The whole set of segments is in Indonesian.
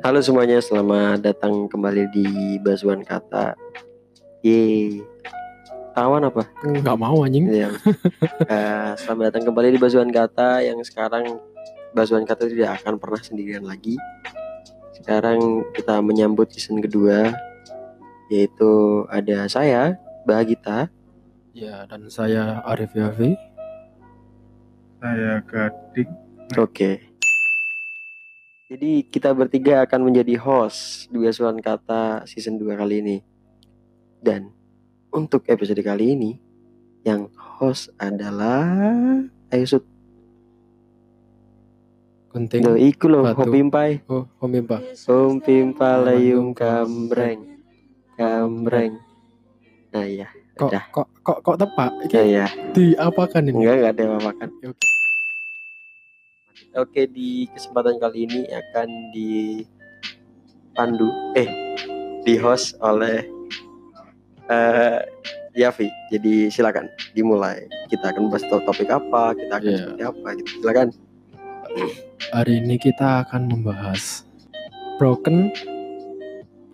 Halo semuanya, selamat datang kembali di Basuhan Kata. Yeay. Tawan apa? nggak mau anjing Ya. Eh, selamat datang kembali di Basuhan Kata yang sekarang Basuhan Kata tidak akan pernah sendirian lagi. Sekarang kita menyambut season kedua yaitu ada saya, Bahagita. ya dan saya Arif Yafi saya gading Oke. Jadi kita bertiga akan menjadi host di Basuhan Kata season 2 kali ini. Dan untuk episode kali ini yang host adalah Ayo Sud. Gunting Loh, iku loh, Batu. Hopimpai. oh Homimpa Om Pimpalayum Kambreng. Kambreng. Nah iya, kok kok kok kok tepak ya ini ya. diapakan ini Enggak, enggak ada yang makan. Oke. Oke, di kesempatan kali ini akan dipandu eh di host oleh eh Yafi. Jadi silakan dimulai. Kita akan bahas to- topik apa, kita akan Iya. seperti apa gitu. Silakan. hari ini kita akan membahas broken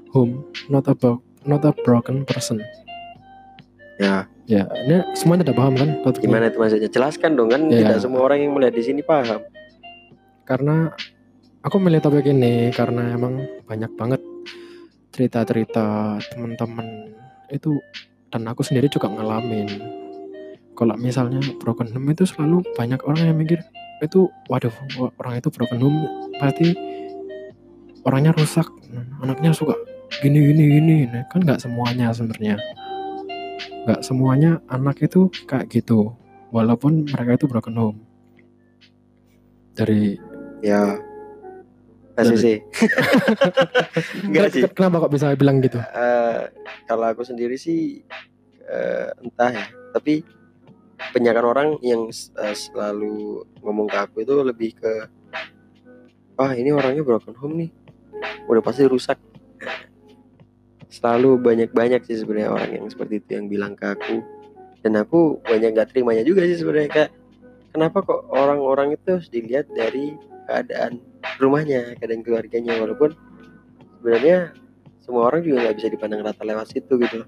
home not a not a broken person Ya, ya ini semuanya tidak paham kan gimana itu maksudnya? Jelaskan dong kan Iya. tidak semua orang yang melihat di sini paham. Karena aku milih topik ini karena emang banyak banget cerita-cerita teman-teman itu dan aku sendiri juga ngalamin. Kalau misalnya broken home itu selalu banyak orang yang mikir itu waduh orang itu broken home? Pasti orangnya rusak anaknya suka gini gini gini. Nah, kan nggak semuanya sebenarnya. Nggak semuanya anak itu kayak gitu walaupun mereka itu broken home. Dari Ya. ACC. Enggak sih. Kenapa kok bisa bilang gitu? Eh, kalau aku sendiri sih eh, entah ya tapi kebanyakan orang yang eh, selalu ngomong ke aku itu lebih ke wah ini orangnya broken home nih udah pasti rusak selalu banyak-banyak sih sebenarnya orang yang seperti itu yang bilang ke aku dan aku banyak gak terimanya juga sih sebenarnya kayak kenapa kok orang-orang itu harus dilihat dari keadaan rumahnya keadaan keluarganya walaupun sebenarnya semua orang juga nggak bisa dipandang rata lewat situ gitu.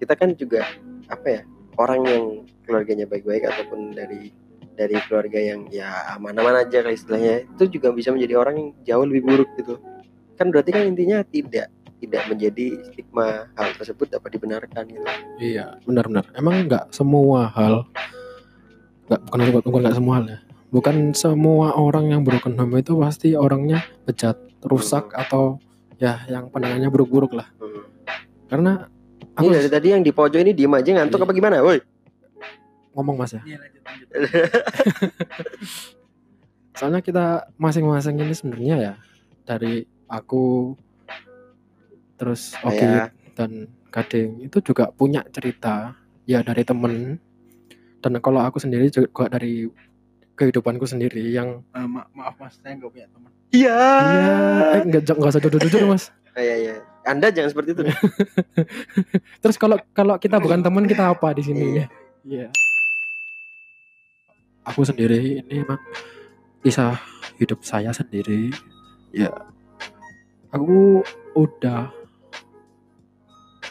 Kita kan juga apa ya orang yang keluarganya baik-baik ataupun dari dari keluarga yang ya aman-aman aja lah istilahnya itu juga bisa menjadi orang yang jauh lebih buruk gitu. Kan berarti kan intinya tidak tidak menjadi stigma hal tersebut dapat dibenarkan gitu. Iya, benar-benar. Emang nggak semua hal, nggak bukan bukan nggak semua hal ya. Bukan semua orang yang broken home itu pasti orangnya bejat, rusak atau ya yang pandangannya buruk-buruk lah. Hmm. Karena Ini aku dari tadi yang di pojok ini diem aja ngantuk Iya. apa gimana? Woi. ngomong mas ya. Iya, lanjut, lanjut. Soalnya kita masing-masing ini sebenarnya ya dari aku terus Oki Saya. dan Kading itu juga punya cerita ya dari temen dan kalau aku sendiri juga dari kehidupanku sendiri yang Eh, ma- maaf mas saya nggak punya teman Iya. iya eh enggak enggak usah jujur-jujur mas Iya iya. Anda jangan seperti itu. terus kalau kalau kita bukan teman kita apa di sini Iya. iya aku sendiri ini emang kisah hidup saya sendiri ya aku udah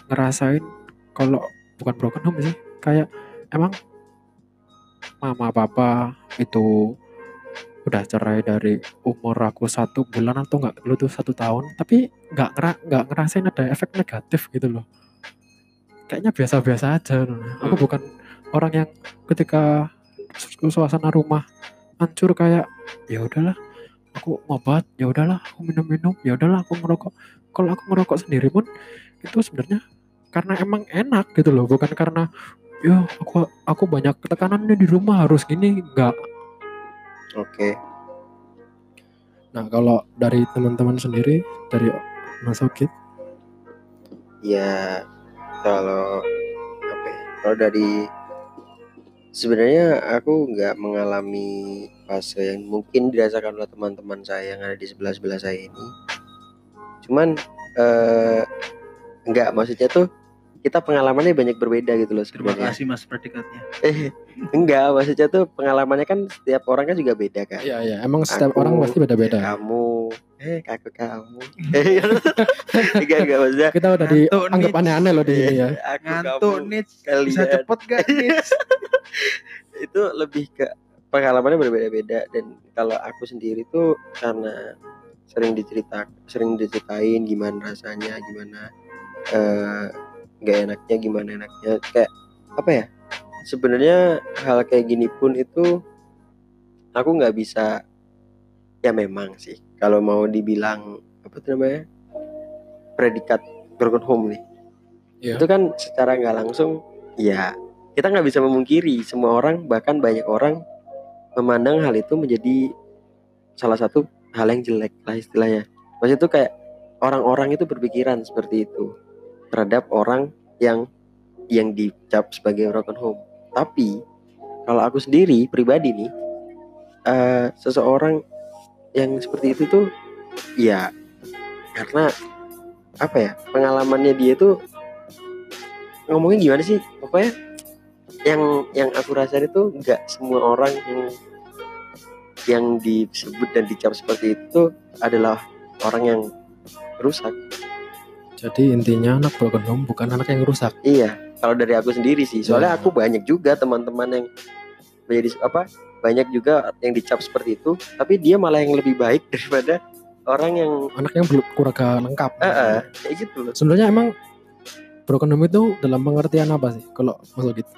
ngerasain kalau bukan broken home sih kayak emang mama papa itu udah cerai dari umur aku satu bulan atau enggak lu tuh satu tahun. Tapi nggak ngera nggak ngerasain ada efek negatif gitu loh. Kayaknya biasa-biasa aja aku Hmm. bukan orang yang ketika su- suasana rumah hancur kayak ya udahlah aku ngobat ya udahlah aku minum-minum ya udahlah aku ngerokok. Kalau aku ngerokok sendiri pun itu sebenarnya karena emang enak gitu loh bukan karena ya aku aku banyak tekanannya di rumah harus gini enggak Oke. nah kalau dari teman-teman sendiri dari Mas Okit Ya kalau apa ya? Kalau dari sebenarnya aku nggak mengalami fase yang mungkin dirasakan oleh teman-teman saya yang ada di sebelah sebelah saya ini. Cuman eh nggak maksudnya tuh kita pengalamannya banyak berbeda gitu loh Terima sebenarnya. kasih mas predikatnya. Eh, enggak, maksudnya tuh pengalamannya kan setiap orang kan juga beda kan. Iya iya, emang setiap Aku, orang pasti beda-beda. Kamu, eh kakak kamu eh enggak enggak maksudnya Kita udah dianggap Nits. aneh-aneh loh di sini ya. aku Ngantuk nih. Bisa cepet gak nih? itu lebih ke pengalamannya berbeda-beda dan kalau aku sendiri tuh karena sering dicerita sering diceritain gimana rasanya gimana eh nggak enaknya gimana enaknya. Kayak apa ya sebenarnya hal kayak gini pun itu aku nggak bisa ya memang sih. Kalau mau dibilang apa tuh namanya predikat broken home nih. Iya. itu kan secara nggak langsung ya kita nggak bisa memungkiri. Semua orang bahkan banyak orang memandang hal itu menjadi salah satu hal yang jelek lah istilahnya. Maksudnya itu kayak orang-orang itu berpikiran seperti itu terhadap orang yang yang dicap sebagai broken home. Tapi kalau aku sendiri pribadi nih eh, seseorang yang seperti itu tuh ya karena apa ya pengalamannya dia tuh ngomongnya gimana sih? Pokoknya yang yang aku rasain itu nggak semua orang yang yang disebut dan dicap seperti itu adalah orang yang rusak Jadi intinya anak broken home bukan anak yang rusak. iya kalau dari aku sendiri sih soalnya Ya. aku banyak juga teman-teman yang menjadi apa banyak juga yang dicap seperti itu tapi dia malah yang lebih baik daripada orang yang Anak yang belum keluarga lengkap. eh eh, kayak gitu loh Sebenarnya emang broken home itu dalam pengertian apa sih? Kalau masuk gitu.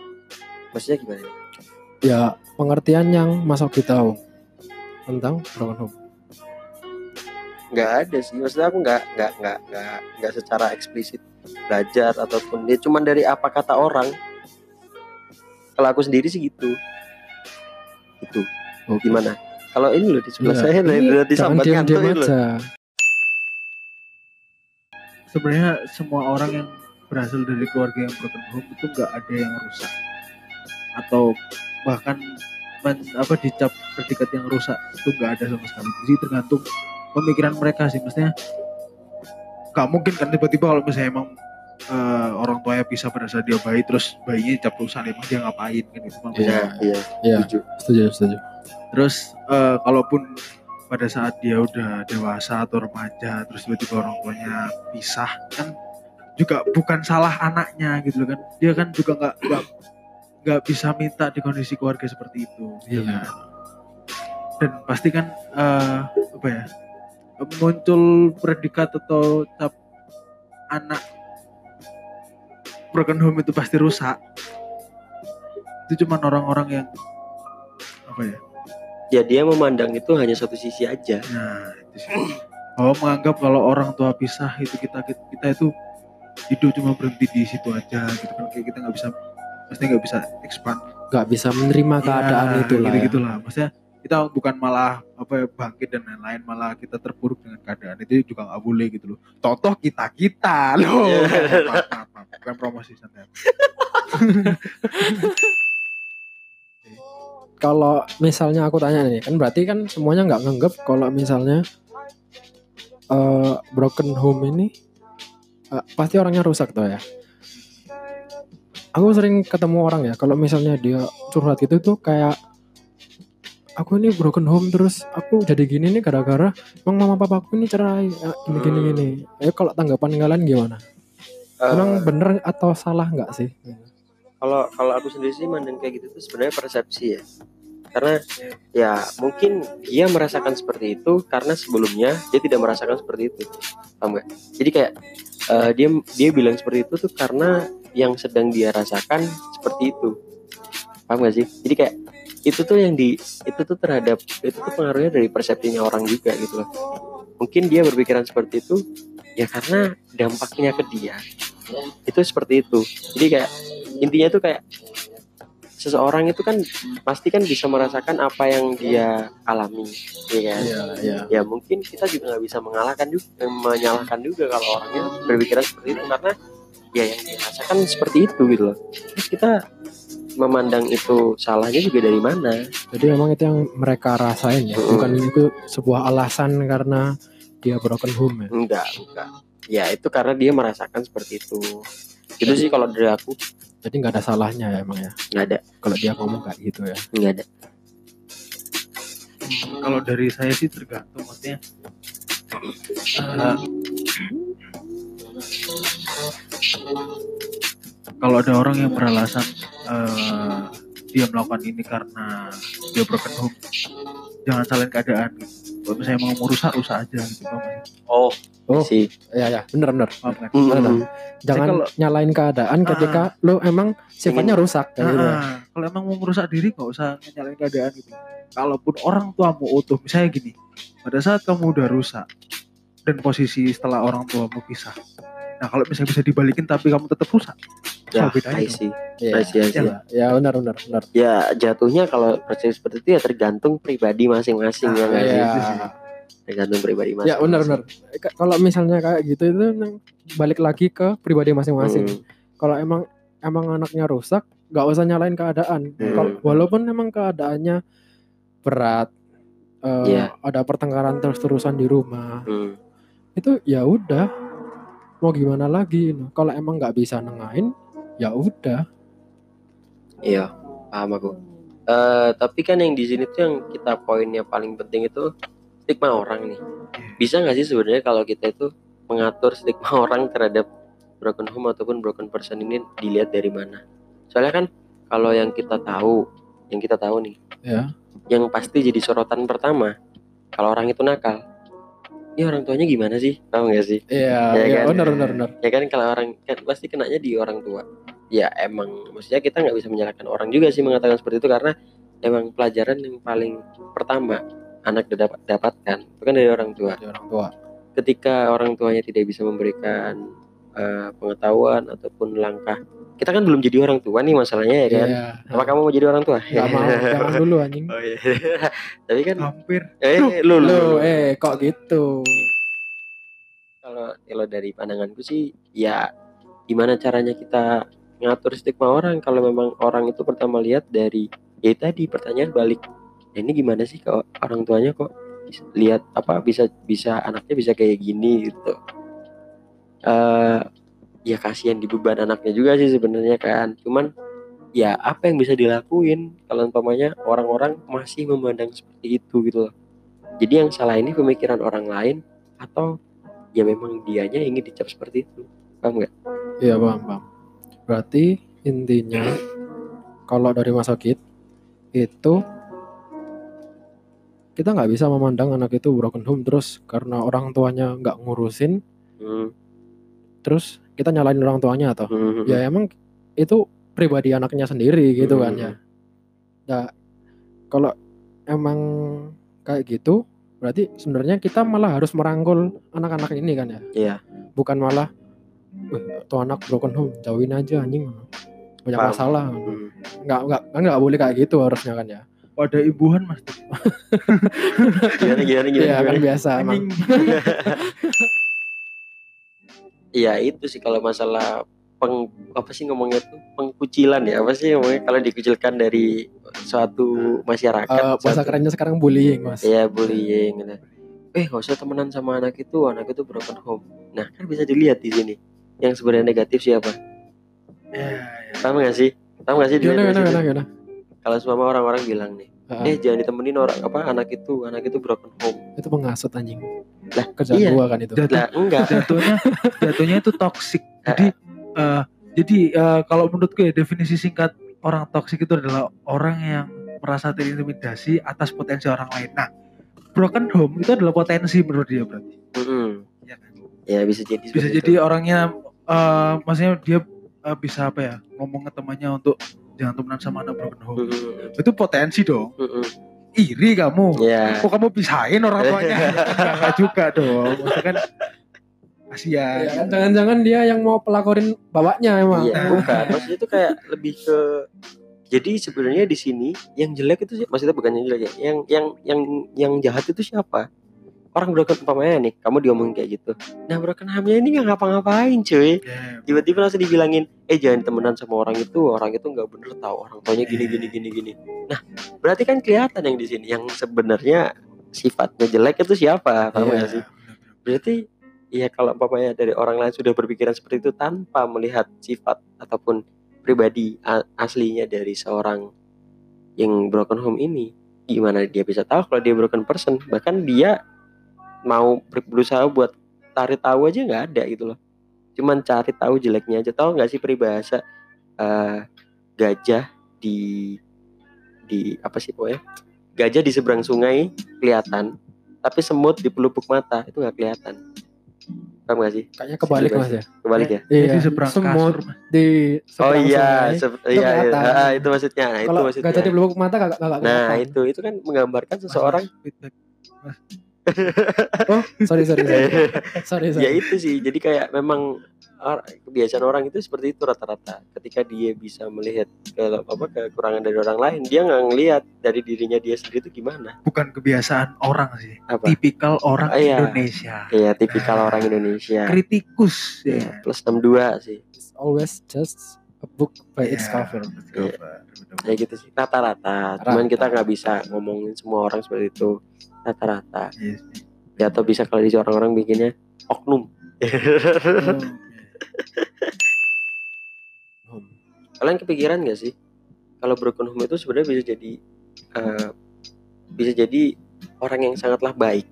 maksudnya gimana? Ya pengertian yang masuk kita tahu tentang broken home. Nggak ada sih. Maksudnya aku nggak nggak nggak nggak nggak secara eksplisit belajar ataupun dia cuman dari apa kata orang. Kalau aku sendiri sih gitu. Itu Oke. gimana? Kalau ini loh di sebelah Iya, saya loh ini udah jangan disambat diam-diam kantor loh. Sebenarnya semua orang yang berasal dari keluarga yang broken home itu nggak ada yang rusak. Atau bahkan men- apa dicap predikat yang rusak itu nggak ada sama sekali. Jadi tergantung pemikiran mereka sih. Maksudnya nggak mungkin kan tiba-tiba kalau misalnya emang eh, orang tuanya bisa pada saat dia bayi terus bayinya dicap rusak emang dia ngapain kan itu kan iya iya Iya, setuju setuju, setuju. Terus eh, kalaupun pada saat dia udah dewasa atau remaja terus tiba-tiba orang tuanya pisah kan juga bukan salah anaknya gitu kan. Dia kan juga nggak nggak nggak bisa minta di kondisi keluarga seperti itu. ya Iya. kan? Dan pasti kan eh, apa ya? Muncul predikat atau cap anak broken home itu pasti rusak. Itu cuman orang-orang yang apa ya? ya dia memandang itu hanya satu sisi aja Nah, itu sih. Bahwa menganggap kalau orang tua pisah itu kita kita itu hidup cuma berhenti di situ aja gitu kan kayak kita nggak bisa pasti nggak bisa expand Gak bisa menerima keadaan Ya, itu lah. gitu ya. gitulah maksudnya kita bukan malah apa ya, bangkit dan lain-lain malah kita terpuruk dengan keadaan itu juga nggak boleh gitu loh contoh kita kita loh Iya. maaf, maaf, maaf. bukan promosi santai Kalau misalnya aku tanya nih, kan berarti kan semuanya nggak nganggep kalau misalnya eh, broken home ini eh, pasti orangnya rusak tuh ya. Aku sering ketemu orang ya, kalau misalnya dia curhat gitu tuh kayak aku ini broken home terus aku jadi gini nih gara-gara emang mama papaku ini cerai ya, gini gini Hmm. gini. Ya kalau tanggapan kalian gimana? Emang bener atau salah nggak sih? kalau kalau aku sendiri sih mandang kayak gitu tuh sebenarnya persepsi ya karena ya mungkin dia merasakan seperti itu karena sebelumnya dia tidak merasakan seperti itu paham jadi kayak eh, dia dia bilang seperti itu tuh karena yang sedang dia rasakan seperti itu paham gak sih jadi kayak itu tuh yang di itu tuh terhadap itu tuh pengaruhnya dari persepsinya orang juga gitu loh. Mungkin dia berpikiran seperti itu ya karena dampaknya ke dia itu seperti itu. Jadi kayak intinya tuh kayak seseorang itu kan pasti kan bisa merasakan apa yang dia alami ya kan? Iya. ya mungkin kita juga nggak bisa mengalahkan juga menyalahkan juga kalau orangnya berpikiran seperti itu karena ya yang dirasakan seperti itu gitu loh. Terus kita memandang itu salahnya juga dari mana Jadi memang itu yang mereka rasain ya, Mm-mm. bukan itu sebuah alasan karena dia broken home ya. enggak enggak ya itu karena dia merasakan seperti itu itu sih kalau dari aku Jadi nggak ada salahnya ya emang ya. nggak ada Kalau dia ngomong kayak gitu ya. nggak ada kalau dari saya sih tergantung maksudnya Eh, kalau ada orang yang beralasan eh, dia melakukan ini karena dia broken home jangan salahin keadaan gitu kalau misalnya mau merusak rusak aja gitu? Oh, Oh. sih. ya ya bener bener Paham kan? Mm-mm. jangan kalau- nyalain keadaan ketika lu emang sifatnya rusak kayak gitu ya. Ah, kalau emang mau merusak diri nggak usah nyalain keadaan gitu kalaupun orang tuamu utuh misalnya gini pada saat kamu udah rusak dan posisi setelah orang tuamu pisah nah kalau misalnya bisa dibalikin tapi kamu tetap rusak Ya, apa bedanya I see. Iya, I see, I see. iya, ya benar benar benar Ya jatuhnya kalau percaya seperti itu ya tergantung pribadi masing-masing ya ya Tergantung pribadi masing-masing. ya benar benar Ka- kalau misalnya kayak gitu itu balik lagi ke pribadi masing-masing Hmm. kalau emang emang anaknya rusak nggak usah nyalain keadaan Hmm. Kalau- walaupun emang keadaannya berat eh, Iya. ada pertengkaran terus-terusan di rumah Hmm. itu ya udah mau gimana lagi gitu. kalau emang nggak bisa nengahin ya udah Iya, paham aku. Eh tapi kan yang di sini tuh yang kita poinnya paling penting itu stigma orang nih. Bisa nggak sih sebenarnya kalau kita itu mengatur stigma orang terhadap broken home ataupun broken person ini dilihat dari mana? Soalnya kan kalau yang kita tahu, yang kita tahu nih, ya yang pasti jadi sorotan pertama kalau orang itu nakal. Ini orang tuanya gimana sih? Tahu nggak sih? iya Ya iya kan? benar benar benar ya kan kalau orang kan pasti kenanya di orang tua ya emang maksudnya kita nggak bisa menyalahkan orang juga sih mengatakan seperti itu karena emang pelajaran yang paling pertama anak dapat dapatkan itu kan dari orang tua Dari orang tua ketika orang tuanya tidak bisa memberikan eh, pengetahuan ataupun langkah. Kita kan belum jadi orang tua nih masalahnya ya kan? Iya. Apa kamu mau jadi orang tua? Nggak mau jangan dulu anjing. Oh iya. Tapi kan hampir. Eh lu lu, eh kok gitu? Kalau kalau dari pandanganku sih ya gimana caranya kita ngatur stigma orang kalau memang orang itu pertama lihat dari ya tadi pertanyaan balik. "Ya ini gimana sih kok orang tuanya kok lihat apa bisa bisa anaknya bisa kayak gini gitu eh ya kasihan di beban anaknya juga sih sebenarnya kan. Cuman ya apa yang bisa dilakuin kalau umpamanya orang-orang masih memandang seperti itu gitu loh. Jadi yang salah ini pemikiran orang lain atau ya memang dianya ingin dicap seperti itu. Paham nggak? Iya paham paham. Berarti intinya kalau dari masa sakit itu kita nggak bisa memandang anak itu broken home terus karena orang tuanya nggak ngurusin Hmm, terus kita nyalain orang tuanya atau hmm, ya emang itu pribadi anaknya sendiri gitu kan Hmm. ya. Nah, kalau emang kayak gitu, berarti sebenarnya kita malah harus merangkul anak-anak ini kan ya. Iya. Bukan malah, "Wih, tuh anak broken home, jauhin aja anjing. Banyak Paham. masalah. hmm. Nggak, nggak, kan nggak boleh kayak gitu harusnya kan ya. pada ibuan mas gimana gimana gimana, Iya kan biasa emang. Iya itu sih kalau masalah peng apa sih ngomongnya tuh pengkucilan ya apa sih ngomongnya kalau dikucilkan dari suatu masyarakat Eh, bahasa kerennya sekarang bullying mas. Iya bullying gitu. Eh gak usah temenan sama anak itu, anak itu broken home. Nah kan bisa dilihat di sini. Yang sebenarnya negatif siapa? ya, Paham gak sih? Paham gak sih? Gimana, gimana, gimana, gimana? Kalau semua orang-orang bilang nih, Ah, eh jangan ditemenin orang apa anak itu, anak itu broken home. itu pengasut anjing. Lah, Kerjaan iya. gua kan itu. Jatuh- Lah enggak. jatuhnya jatuhnya itu toksik jadi eh, jadi eh, kalau menurutku ya definisi singkat orang toksik itu adalah orang yang merasa terintimidasi atas potensi orang lain nah broken home itu adalah potensi menurut dia berarti Mm-mm. ya kan? Ya bisa jadi. bisa jadi itu. orangnya eh, maksudnya dia eh, bisa apa ya ngomong ke temannya untuk jangan temenan sama anak broken home Mm-mm. itu potensi dong Mm-mm. Iri kamu Ya. kok kamu pisahin orang tuanya Enggak, juga dong maksudnya kan kasihan Iya kan, Jangan-jangan dia yang mau pelakorin bapaknya emang. Iya, bukan. Maksudnya itu kayak lebih ke jadi sebenarnya di sini yang jelek itu sih maksudnya bukan yang jelek ya. Yang yang yang yang jahat itu siapa? Orang broken umpamanya nih, kamu diomongin kayak gitu. Nah, broken hamnya ini nggak ngapa-ngapain, cuy. Tiba-tiba langsung dibilangin, "Eh, jangan temenan sama orang itu. Orang itu nggak bener tahu. Orang tuanya gini gini gini gini." Nah, berarti kan kelihatan yang di sini yang sebenarnya sifatnya jelek itu siapa? Paham Iya. nggak sih? Berarti ya kalau umpamanya dari orang lain sudah berpikiran seperti itu tanpa melihat sifat ataupun pribadi aslinya dari seorang yang broken home ini, gimana dia bisa tahu kalau dia broken person? Bahkan dia mau ber- berusaha buat cari tahu aja nggak ada gitu loh cuman cari tahu jeleknya aja tahu nggak sih peribahasa eh, gajah di di apa sih pokoknya gajah di seberang sungai kelihatan tapi semut di pelupuk mata itu nggak kelihatan paham nggak sih Kayaknya kebalik mas ya. kebalik ya Iya. seberang Semut kasur. Di oh seberang iya sungai. se- iya, iya. kelihatan. Ah, itu maksudnya nah, itu Kalau maksudnya gajah di pelupuk mata kagak kagak nah kelihatan. itu itu kan menggambarkan Mas, seseorang mas. Oh, sorry sorry sorry. sorry, sorry. ya itu sih jadi kayak memang kebiasaan orang itu seperti itu rata-rata ketika dia bisa melihat ke apa kekurangan dari orang lain dia nggak ngelihat dari dirinya dia sendiri itu gimana Bukan kebiasaan orang sih. apa Tipikal orang Ah, iya. Indonesia. ya tipikal orang Indonesia Kritikus Ya, ya. plus 62 sih It's always just a book by its Iya, cover. cover. ya gitu sih rata-rata cuman kita nggak bisa ngomongin semua orang seperti itu rata-rata. Iya sih. ya atau bisa kalau di orang-orang bikinnya oknum. Hmm. kalian kepikiran gak sih? Kalau broken home itu sebenarnya bisa jadi eh, bisa jadi orang yang sangatlah baik.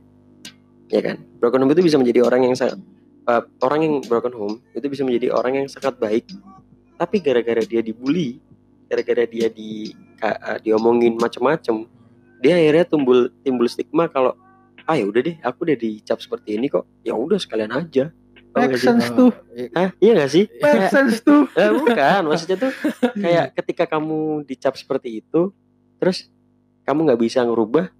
Ya kan? Broken home itu bisa menjadi orang yang sangat eh, orang yang broken home itu bisa menjadi orang yang sangat baik. Tapi gara-gara dia dibully gara-gara dia di eh, diomongin macem-macem dia akhirnya timbul timbul stigma kalau ah ya udah deh aku udah dicap seperti ini kok ya udah sekalian aja Tau Make gak sih? sense tuh. Hah? iya gak sih Make sense tuh. Eh, bukan, maksudnya tuh kayak ketika kamu dicap seperti itu, terus kamu nggak bisa ngerubah.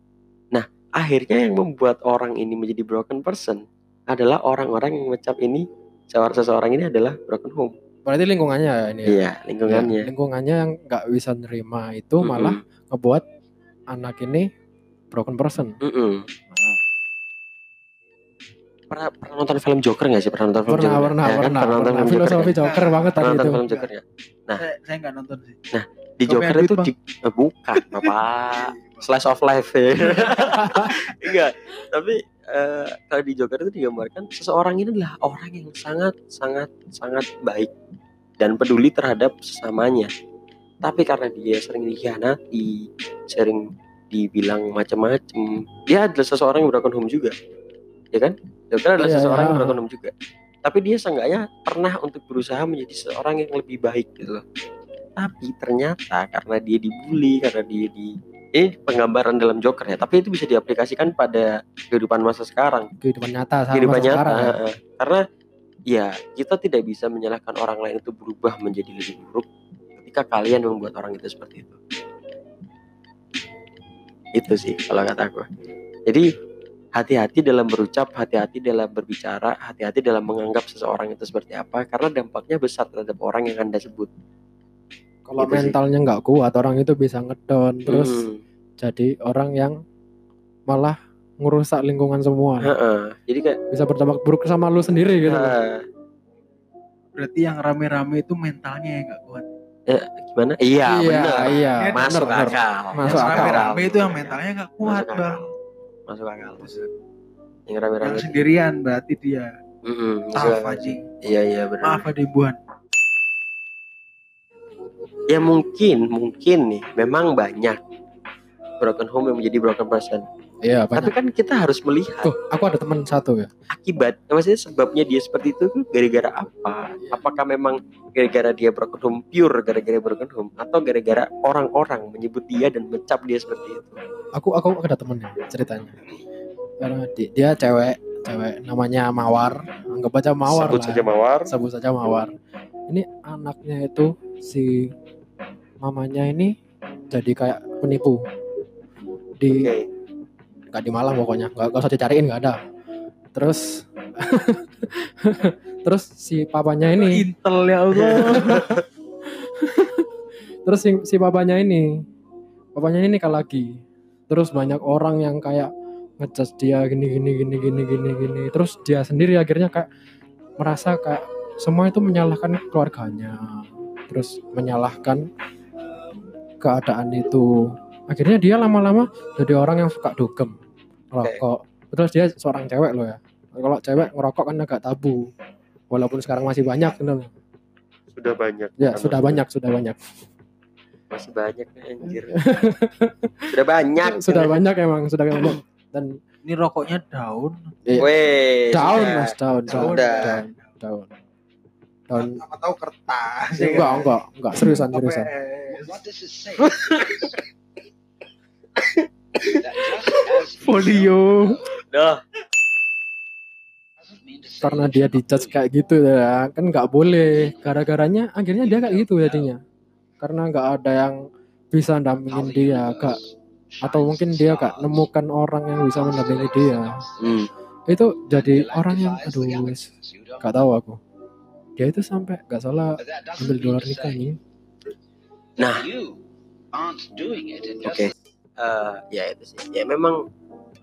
Nah, akhirnya yang membuat orang ini menjadi broken person adalah orang-orang yang mencap ini seorang seseorang ini adalah broken home. Berarti lingkungannya ya ini. ya? Iya, lingkungannya. Ya, lingkungannya yang nggak bisa nerima itu Mm-mm. malah ngebuat anak ini broken person. Mm-mm. Pernah, pernah nonton film Joker nggak sih? Pernah nonton film Pernah, Joker? pernah, Ya kan? pernah, Pernah nonton pernah. film Joker Filosofi nggak? Joker banget tadi Pernah nonton itu. film Joker nggak? Nah. Saya, saya nggak nonton sih. Di Romeo Joker itu Juliet, di- eh, bukan, Bapak. Slice of life ya. Enggak, tapi eh, kalau di Joker itu digambarkan seseorang ini adalah orang yang sangat sangat sangat baik dan peduli terhadap sesamanya. Tapi karena dia sering dikhianati, sering dibilang macam-macam, dia adalah seseorang yang broken home juga. Ya kan? Joker adalah Iya, seseorang iya. yang broken home juga. Tapi dia seenggaknya pernah untuk berusaha menjadi seorang yang lebih baik gitu loh. Tapi ternyata karena dia dibully, karena dia di ini penggambaran dalam Joker ya, tapi itu bisa diaplikasikan pada kehidupan masa sekarang, Kehidupan nyata sama kehidupan masa nyata. sekarang ya. Karena ya kita tidak bisa menyalahkan orang lain itu berubah menjadi lebih buruk ketika kalian membuat orang itu seperti itu. Itu sih kalau kata aku. Jadi hati-hati dalam berucap, hati-hati dalam berbicara, hati-hati dalam menganggap seseorang itu seperti apa karena dampaknya besar terhadap orang yang Anda sebut. Kalau Gitu mentalnya nggak kuat, orang itu bisa ngedon terus Hmm, jadi orang yang malah ngerusak lingkungan semua. heeh. Jadi kayak Bisa berdampak buruk sama lu sendiri gitu. ah, Berarti yang rame-rame itu mentalnya yang nggak kuat. Gimana? Iya, iya, benar. iya. Masuk benar, benar. akal. Masuk yang akal. rame-rame itu yang mentalnya nggak kuat Masuk bang. Masuk akal. Yang rame-rame. Yang sendirian berarti dia. Maaf akal. anjing. Iya, iya benar. Maaf ada ibuan. Ya mungkin, mungkin nih, memang banyak broken home yang menjadi broken person. Iya, Tapi banyak. kan kita harus melihat Tuh, aku ada teman satu ya. akibat, maksudnya sebabnya dia seperti itu tuh gara-gara apa? Apakah memang gara-gara dia broken home pure gara-gara broken home atau gara-gara orang-orang menyebut dia dan mencap dia seperti itu? Aku aku ada temennya ceritanya. Karena di- dia cewek, cewek namanya Mawar. Anggap aja Mawar Sebut lah. saja mawar. Sebut saja Mawar. Ini anaknya itu si mamanya ini jadi kayak penipu. Di Oke. Nggak di Malang pokoknya. Nggak nggak usah dicariin nggak ada. Terus terus si papanya ini. Intel ya Allah. terus si, si papanya ini. Papanya ini nikah lagi. Terus banyak orang yang kayak ngecas dia gini gini gini gini gini gini. Terus dia sendiri akhirnya kayak merasa kayak semua itu menyalahkan keluarganya. Terus menyalahkan keadaan itu akhirnya dia lama-lama jadi orang yang suka dugem rokok terus dia seorang cewek loh ya kalau cewek ngerokok kan agak tabu walaupun sekarang masih banyak gitu loh. Sudah banyak. ya sudah banyak sudah banyak Masih banyak anjir. Sudah banyak. sudah banyak emang sudah banyak dan ini rokoknya daun Iya. Weh, Daun sudah. mas, daun, daun, Sudah. daun, daun. Daun. apa tahu kertas Ya, enggak, enggak, enggak seriusan, seriusan. What does it say? folio Dah. Karena dia doing kayak it. gitu ya, kan nggak boleh. Gara-garanya akhirnya dia kayak gitu jadinya. Karena nggak ada yang bisa dampingin dia, kak. Atau mungkin dia gak nemukan orang yang bisa mendampingi dia. Hmm. Itu jadi orang yang, aduh, wis, gak tahu aku. Dia itu sampai gak salah ambil dolar nikah nih. Nah. you aren't Eh, ya itu sih. Ya memang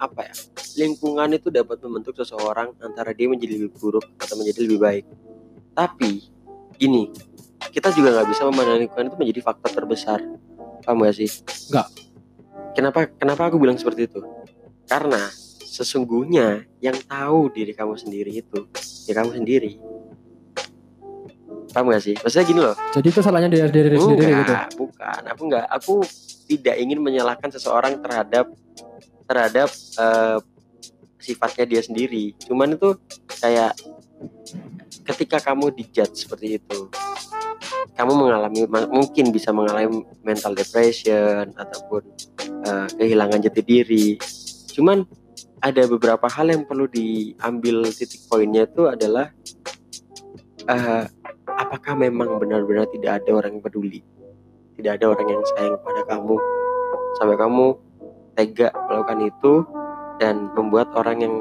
apa ya? Lingkungan itu dapat membentuk seseorang antara dia menjadi lebih buruk atau menjadi lebih baik. Tapi gini, kita juga nggak bisa memandang lingkungan itu menjadi faktor terbesar. Paham gak sih? Nggak. Kenapa? Kenapa aku bilang seperti itu? Karena sesungguhnya yang tahu diri kamu sendiri itu ya kamu sendiri. Paham gak sih? Maksudnya gini loh. Jadi itu salahnya dari diri sendiri gitu. Bukan. Aku enggak. Aku tidak ingin menyalahkan seseorang terhadap terhadap eh, sifatnya dia sendiri. Cuman itu kayak ketika kamu dijudge seperti itu, kamu mengalami mungkin bisa mengalami mental depression ataupun eh, kehilangan jati diri. Cuman ada beberapa hal yang perlu diambil titik poinnya itu adalah eh, apakah memang benar-benar tidak ada orang yang peduli tidak ada orang yang sayang pada kamu sampai kamu tega melakukan itu dan membuat orang yang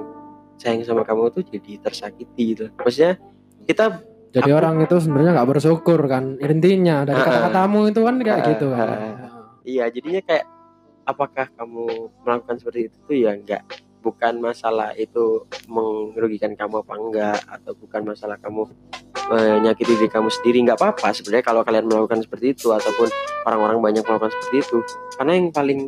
sayang sama kamu tuh jadi tersakiti gitu maksudnya kita Jadi Aku- orang itu sebenarnya nggak bersyukur kan intinya dari Ah, kata-katamu itu kan kayak ah, gitu kan. ah. iya jadinya kayak apakah kamu melakukan seperti itu tuh ya enggak bukan masalah itu merugikan kamu apa enggak atau bukan masalah kamu menyakiti diri kamu sendiri nggak apa-apa sebenarnya kalau kalian melakukan seperti itu ataupun orang-orang banyak melakukan seperti itu karena yang paling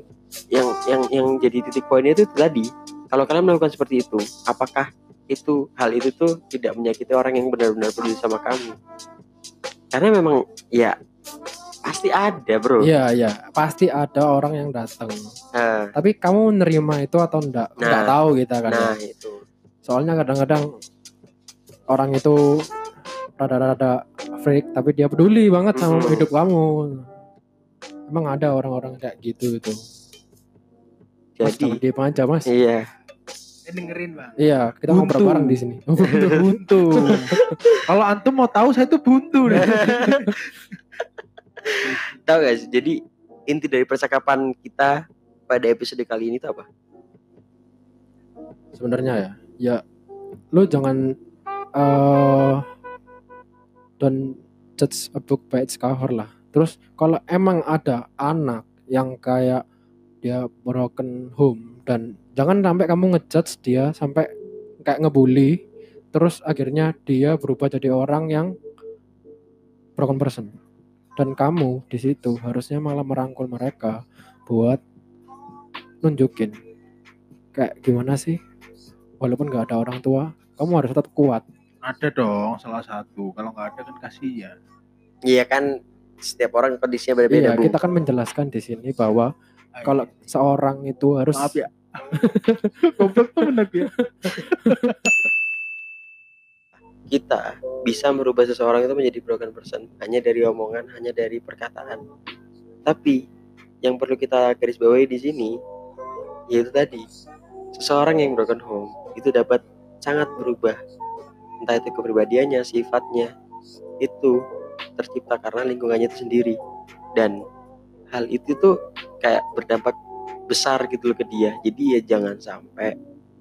yang yang yang jadi titik poinnya itu tadi kalau kalian melakukan seperti itu apakah itu hal itu tuh tidak menyakiti orang yang benar-benar peduli sama kamu karena memang ya pasti ada bro Iya iya pasti ada orang yang datang. Nah, Tapi kamu nerima itu atau enggak? Enggak Nah, tahu kita kan. ya. nah itu Soalnya kadang-kadang orang itu rada-rada freak tapi dia peduli banget sama Mm-mm. hidup kamu. Emang ada orang-orang kayak gitu itu. Mas, jadi diem aja mas. iya Eh, dengerin bang Iya, kita Buntu. ngobrol bareng di sini. buntu buntu kalau antum mau tahu saya tuh buntu deh. tahu sih jadi inti dari percakapan kita pada episode kali ini tuh apa Sebenarnya ya, ya lu jangan eh don't judge a book by its cover lah. Terus kalau emang ada anak yang kayak dia broken home dan jangan sampai kamu ngejudge dia sampai kayak ngebully terus akhirnya dia berubah jadi orang yang broken person dan kamu di situ harusnya malah merangkul mereka buat nunjukin kayak gimana sih walaupun nggak ada orang tua kamu harus tetap kuat ada dong salah satu. Kalau nggak ada kan kasihan. Iya kan setiap orang kondisinya berbeda iya Bu. kita kan menjelaskan di sini bahwa kalau seorang itu harus maaf ya. Goblok ya. Kita bisa merubah seseorang itu menjadi broken person hanya dari omongan, hanya dari perkataan. Tapi yang perlu kita garis bawahi di sini yaitu tadi seseorang yang broken home itu dapat sangat berubah entah itu kepribadiannya, sifatnya itu tercipta karena lingkungannya itu sendiri. Dan hal itu tuh kayak berdampak besar gitu loh ke dia. Jadi ya jangan sampai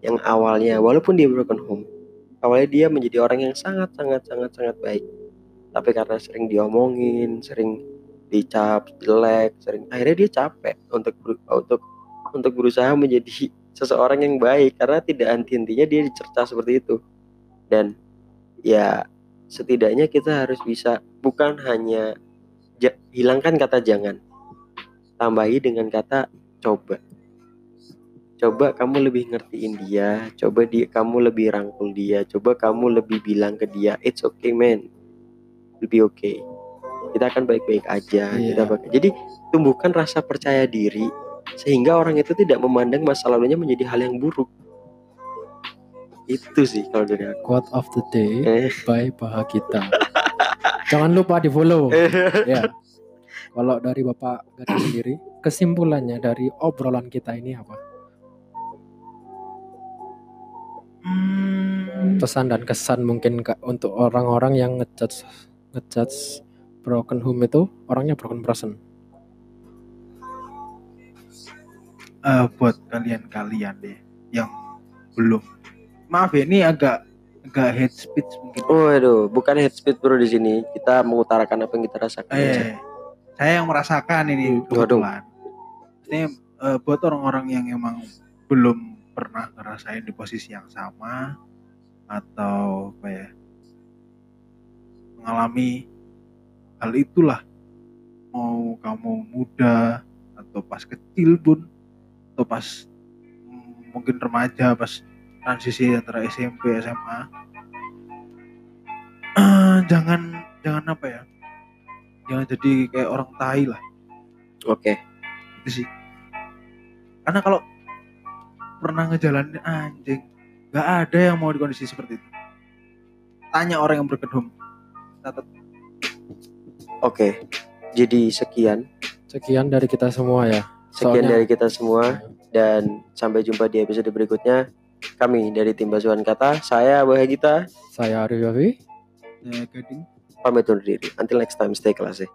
yang awalnya walaupun dia broken home awalnya dia menjadi orang yang sangat sangat sangat sangat baik. Tapi karena sering diomongin sering dicap jelek sering akhirnya dia capek untuk untuk untuk berusaha menjadi seseorang yang baik. Karena tidak henti-hentinya dia dicerca seperti itu. Dan ya setidaknya kita harus bisa bukan hanya ja- hilangkan kata jangan tambahi dengan kata coba. Coba kamu lebih ngertiin dia coba dia kamu lebih rangkul dia coba kamu lebih bilang ke dia it's okay man. Will be okay. Kita akan baik-baik aja Iya. kita bak- jadi tumbuhkan rasa percaya diri sehingga orang itu tidak memandang masa lalunya menjadi hal yang buruk Itu sih kalau dari aku. Quote of the day Eh. by Bahagita. Jangan lupa di follow. ya. Kalau dari Bapak Gading sendiri, kesimpulannya dari obrolan kita ini apa? Hmm, Pesan dan kesan mungkin Kak, untuk orang-orang yang ngejudge ngejudge broken home itu orangnya broken person. eh, buat kalian-kalian deh yang belum maaf ya ini agak agak head speech mungkin Waduh, bukan head speed bro di sini. Kita mengutarakan apa yang kita rasakan. aja. eh saya yang merasakan ini kebetulan ini eh, buat orang-orang yang emang belum pernah ngerasain di posisi yang sama atau apa ya mengalami hal itulah mau kamu muda atau pas kecil pun atau pas mm, mungkin remaja pas transisi antara SMP SMA Eh, jangan jangan apa ya jangan jadi kayak orang tai lah Oke. itu sih karena kalau pernah ngejalanin anjing nggak ada yang mau di kondisi seperti itu tanya orang yang berkedum catat Oke. Jadi sekian. Sekian dari kita semua ya. Sekian Soalnya- dari kita semua dan sampai jumpa di episode berikutnya. Kami dari tim Basuhan Kata, saya Bahagita, Saya Arif Yafi. ya gading pamit undur diri. Until next time, stay classy.